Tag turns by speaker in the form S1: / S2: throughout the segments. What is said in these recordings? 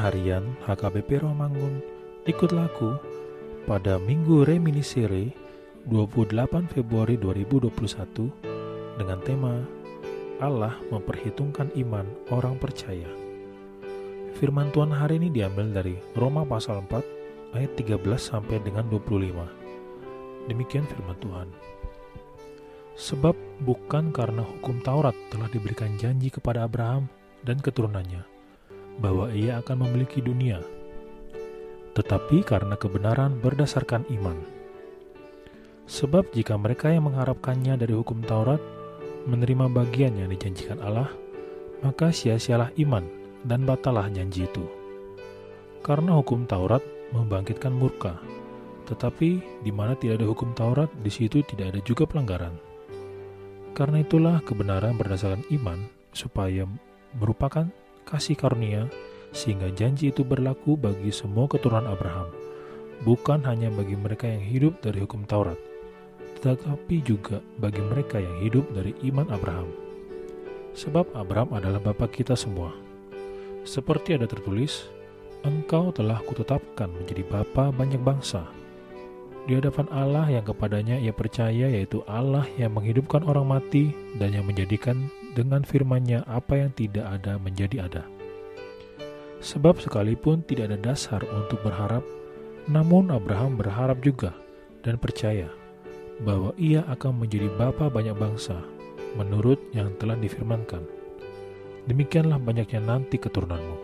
S1: Harian HKBP Romangun Ikut Laku pada Minggu Reminiscere 28 Februari 2021 dengan tema Allah memperhitungkan iman orang percaya. Firman Tuhan hari ini diambil dari Roma pasal 4 ayat 13 sampai dengan 25. Demikian firman Tuhan. Sebab bukan karena hukum Taurat telah diberikan janji kepada Abraham dan keturunannya bahwa ia akan memiliki dunia, tetapi karena kebenaran berdasarkan iman. Sebab jika mereka yang mengharapkannya dari hukum Taurat menerima bagian yang dijanjikan Allah, maka sia-sialah iman dan batalah janji itu. Karena hukum Taurat membangkitkan murka, tetapi di mana tidak ada hukum Taurat, di situ tidak ada juga pelanggaran. Karena itulah kebenaran berdasarkan iman, supaya merupakan kasih karunia, sehingga janji itu berlaku bagi semua keturunan Abraham, bukan hanya bagi mereka yang hidup dari hukum Taurat, tetapi juga bagi mereka yang hidup dari iman Abraham. Sebab Abraham adalah Bapak kita semua. Seperti ada tertulis, Engkau telah kutetapkan menjadi bapa banyak bangsa. Di hadapan Allah yang kepadanya ia percaya yaitu Allah yang menghidupkan orang mati dan yang menjadikan dengan firman-Nya apa yang tidak ada menjadi ada. Sebab sekalipun tidak ada dasar untuk berharap, namun Abraham berharap juga dan percaya bahwa ia akan menjadi bapa banyak bangsa menurut yang telah difirmankan demikianlah banyaknya nanti keturunanmu.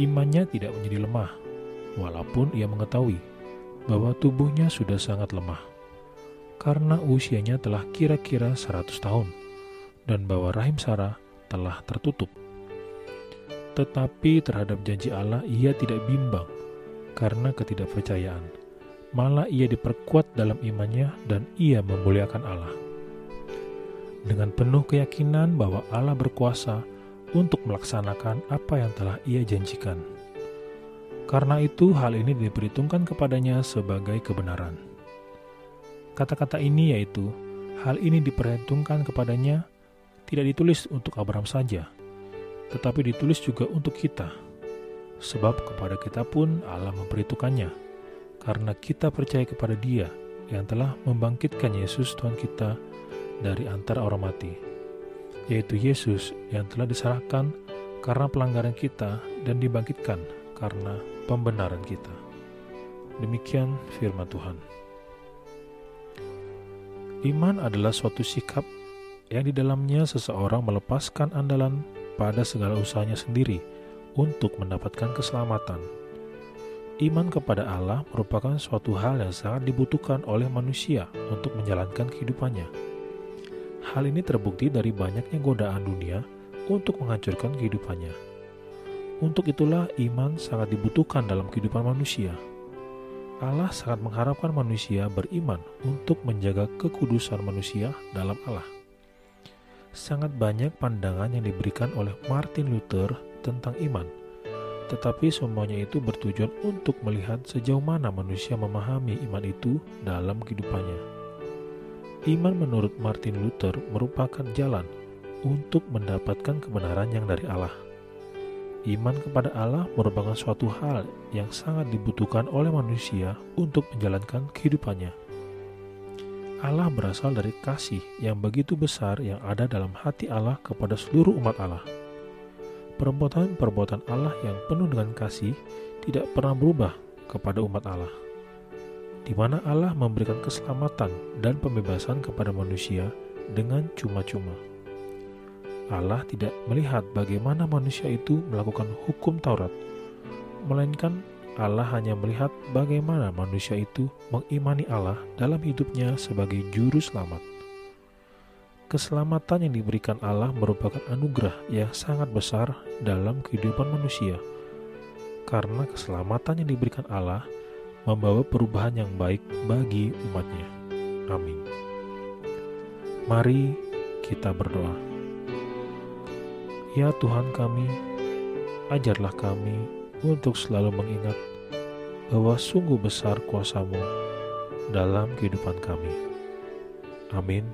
S1: Imannya tidak menjadi lemah, walaupun ia mengetahui bahwa tubuhnya sudah sangat lemah, karena usianya telah kira-kira 100 tahun, dan bahwa rahim Sarah telah tertutup. Tetapi terhadap janji Allah ia tidak bimbang, karena ketidakpercayaan. Malah ia diperkuat dalam imannya dan ia memuliakan Allah dengan penuh keyakinan bahwa Allah berkuasa untuk melaksanakan apa yang telah Ia janjikan. Karena itu, hal ini diperhitungkan kepadanya sebagai kebenaran. Kata-kata ini yaitu, hal ini diperhitungkan kepadanya tidak ditulis untuk Abraham saja, tetapi ditulis juga untuk kita. Sebab kepada kita pun Allah memperhitungkannya, karena kita percaya kepada Dia yang telah membangkitkan Yesus Tuhan kita dari antara orang mati, yaitu Yesus yang telah diserahkan karena pelanggaran kita dan dibangkitkan karena pembenaran kita. Demikian firman Tuhan. Iman adalah suatu sikap yang di dalamnya seseorang melepaskan andalan pada segala usahanya sendiri untuk mendapatkan keselamatan. Iman kepada Allah merupakan suatu hal yang sangat dibutuhkan oleh manusia untuk menjalankan kehidupannya Hal ini terbukti dari banyaknya godaan dunia untuk menghancurkan kehidupannya. Untuk itulah iman sangat dibutuhkan dalam kehidupan manusia. Allah sangat mengharapkan manusia beriman untuk menjaga kekudusan manusia dalam Allah. Sangat banyak pandangan yang diberikan oleh Martin Luther tentang iman, tetapi semuanya itu bertujuan untuk melihat sejauh mana manusia memahami iman itu dalam kehidupannya. Iman menurut Martin Luther merupakan jalan untuk mendapatkan kebenaran yang dari Allah. Iman kepada Allah merupakan suatu hal yang sangat dibutuhkan oleh manusia untuk menjalankan kehidupannya. Allah berasal dari kasih yang begitu besar yang ada dalam hati Allah kepada seluruh umat Allah. Perbuatan-perbuatan Allah yang penuh dengan kasih tidak pernah berubah kepada umat Allah di mana Allah memberikan keselamatan dan pembebasan kepada manusia dengan cuma-cuma. Allah tidak melihat bagaimana manusia itu melakukan hukum Taurat, melainkan Allah hanya melihat bagaimana manusia itu mengimani Allah dalam hidupnya sebagai juru selamat. Keselamatan yang diberikan Allah merupakan anugerah yang sangat besar dalam kehidupan manusia. Karena keselamatan yang diberikan Allah membawa perubahan yang baik bagi umatnya. Amin. Mari kita berdoa. Ya Tuhan kami, ajarlah kami untuk selalu mengingat bahwa sungguh besar kuasamu dalam kehidupan kami. Amin.